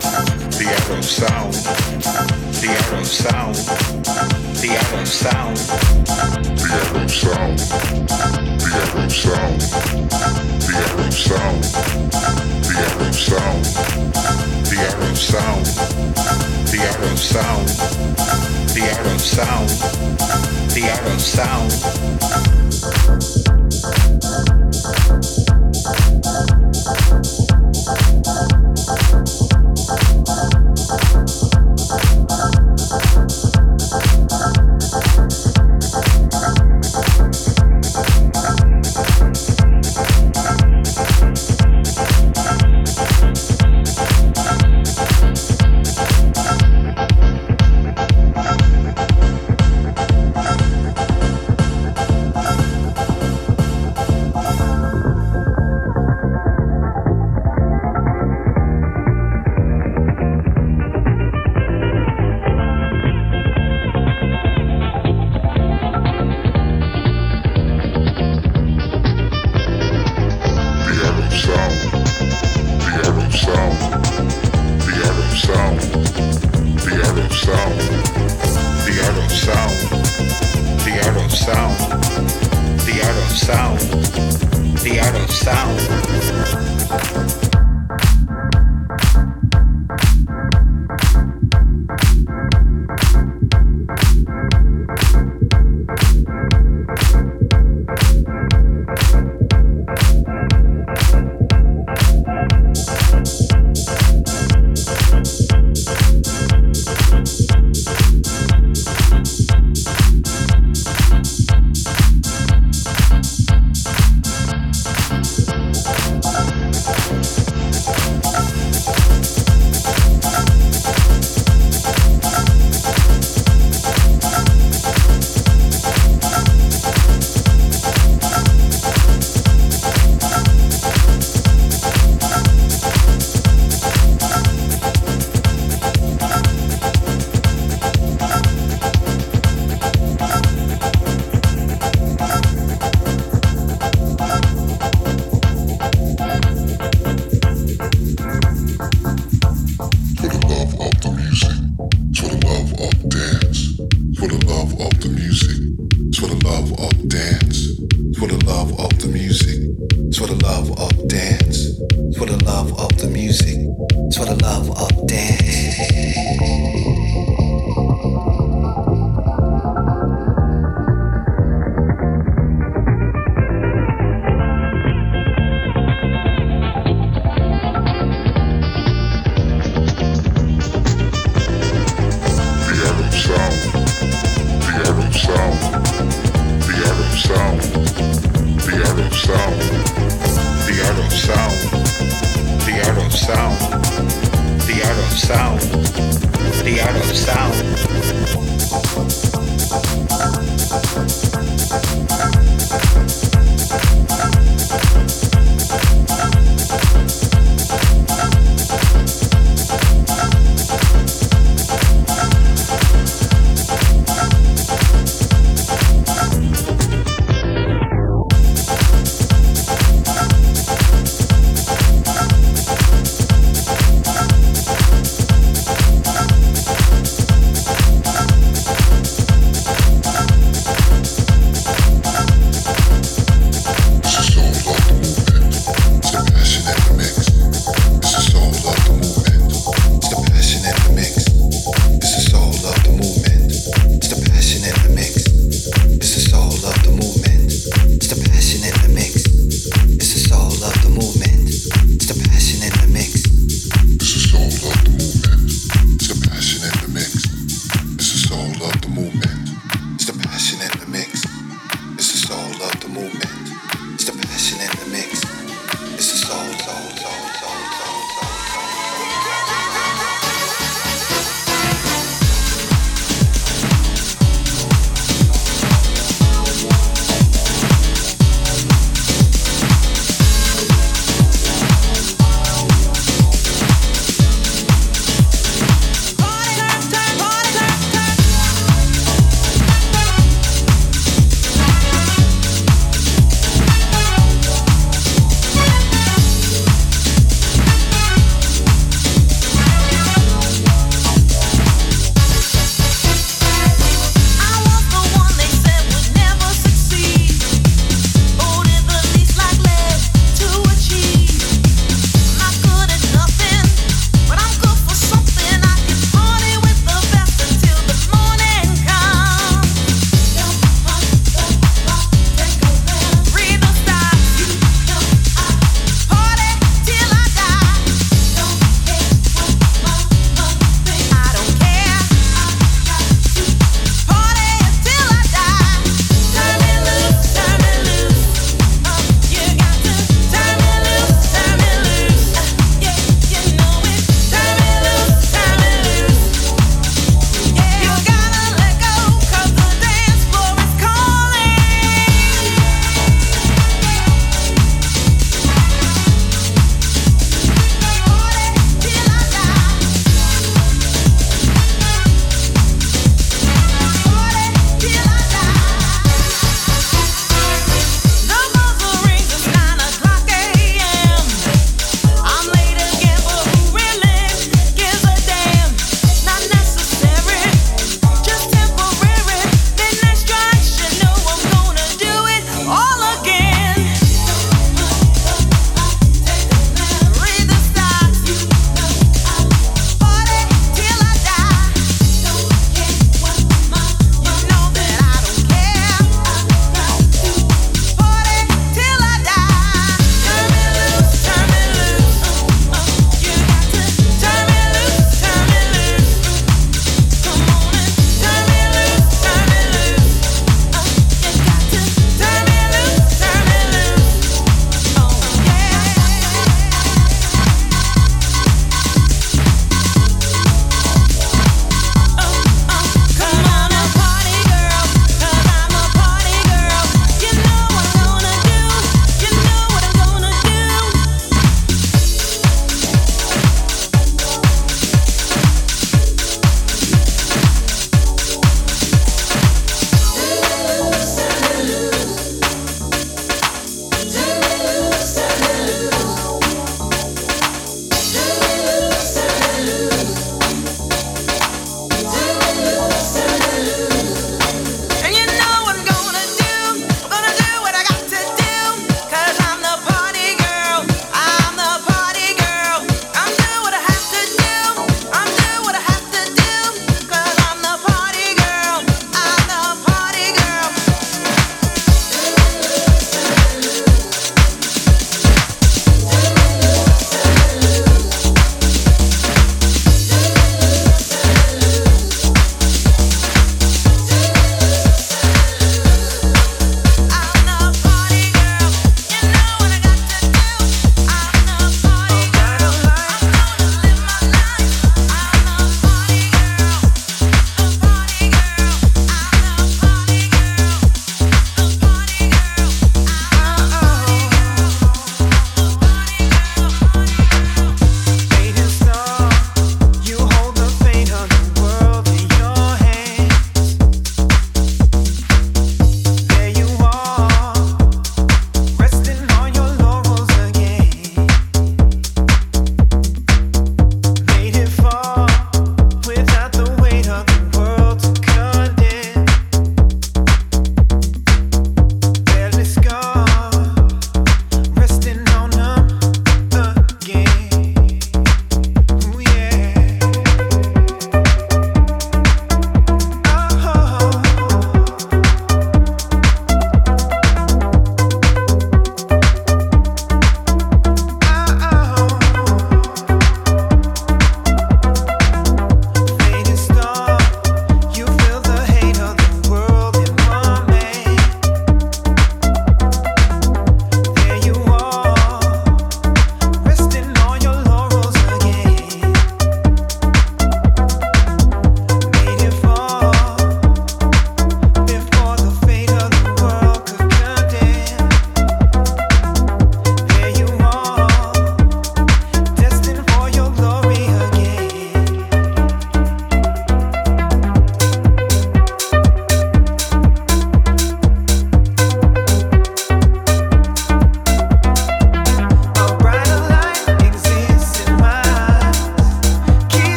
the Arab sound, the Arab sound, the Arab sound, the Arab sound, the Arab sound, the Arab sound, the Arab sound, the Arab sound, the Arab sound, the Arab sound, the Arab sound.